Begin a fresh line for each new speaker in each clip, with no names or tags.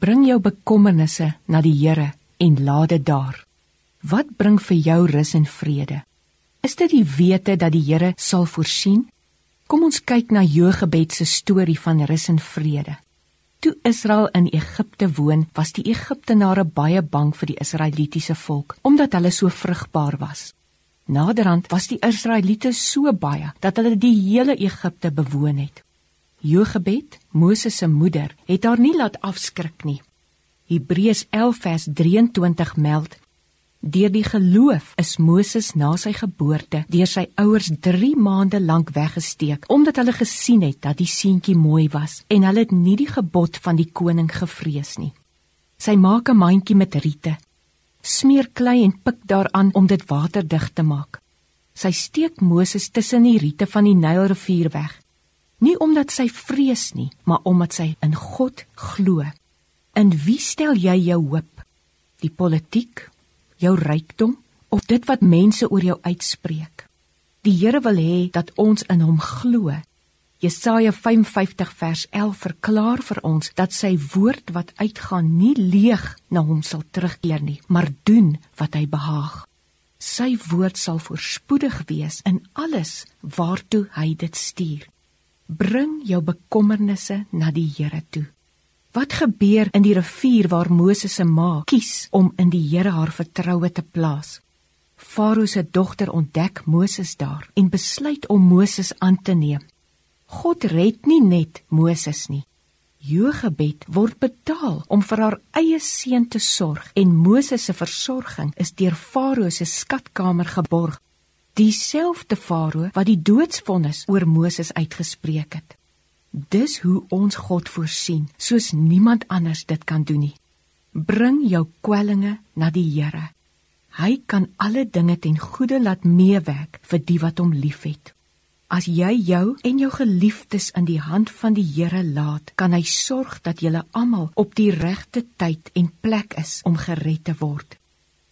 Bring jou bekommernisse na die Here en laat dit daar. Wat bring vir jou rus en vrede? Is dit die wete dat die Here sal voorsien? Kom ons kyk na Jogebed se storie van rus en vrede. Toe Israel in Egipte woon, was die Egiptenare baie bang vir die Israelitiese volk omdat hulle so vrugbaar was. Naderhand was die Israeliete so baie dat hulle die hele Egipte bewoon het. Jogebed, Moses se moeder, het haar nie laat afskrik nie. Hebreërs 11 vers 23 meld Deur die geloof is Moses na sy geboorte deur sy ouers 3 maande lank weggesteek omdat hulle gesien het dat die seentjie mooi was en hulle het nie die gebod van die koning gevrees nie. Sy maak 'n mandjie met riete, smeer klei en pik daaraan om dit waterdig te maak. Sy steek Moses tussen die riete van die Nylrivier weg. Nie omdat sy vrees nie, maar omdat sy in God glo. In wie stel jy jou hoop? Die politiek jou rykdom of dit wat mense oor jou uitspreek. Die Here wil hê dat ons in hom glo. Jesaja 55 vers 11 verklaar vir ons dat sy woord wat uitgaan nie leeg na hom sal terugkeer nie, maar doen wat hy behaag. Sy woord sal voorspoedig wees in alles waartoe hy dit stuur. Bring jou bekommernisse na die Here toe. Wat gebeur in die rivier waar Moses se ma kies om in die Here haar vertroue te plaas? Farao se dogter ontdek Moses daar en besluit om Moses aan te neem. God red nie net Moses nie. Jogebed word betaal om vir haar eie seun te sorg en Moses se versorging is deur Farao se skatkamer geborg. Dieselfde Farao wat die doodsvonnis oor Moses uitgespreek het. Dis hoe ons God voorsien, soos niemand anders dit kan doen nie. Bring jou kwellinge na die Here. Hy kan alle dinge ten goeie laat meewerk vir die wat hom liefhet. As jy jou en jou geliefdes in die hand van die Here laat, kan hy sorg dat julle almal op die regte tyd en plek is om gered te word.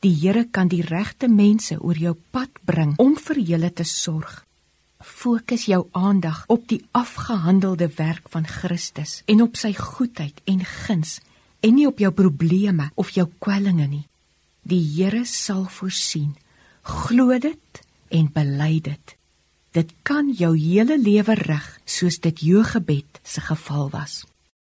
Die Here kan die regte mense oor jou pad bring om vir julle te sorg fokus jou aandag op die afgehandelde werk van Christus en op sy goedheid en guns en nie op jou probleme of jou kwellinge nie. Die Here sal voorsien. Glo dit en bely dit. Dit kan jou hele lewe rig soos dit jou gebed se geval was.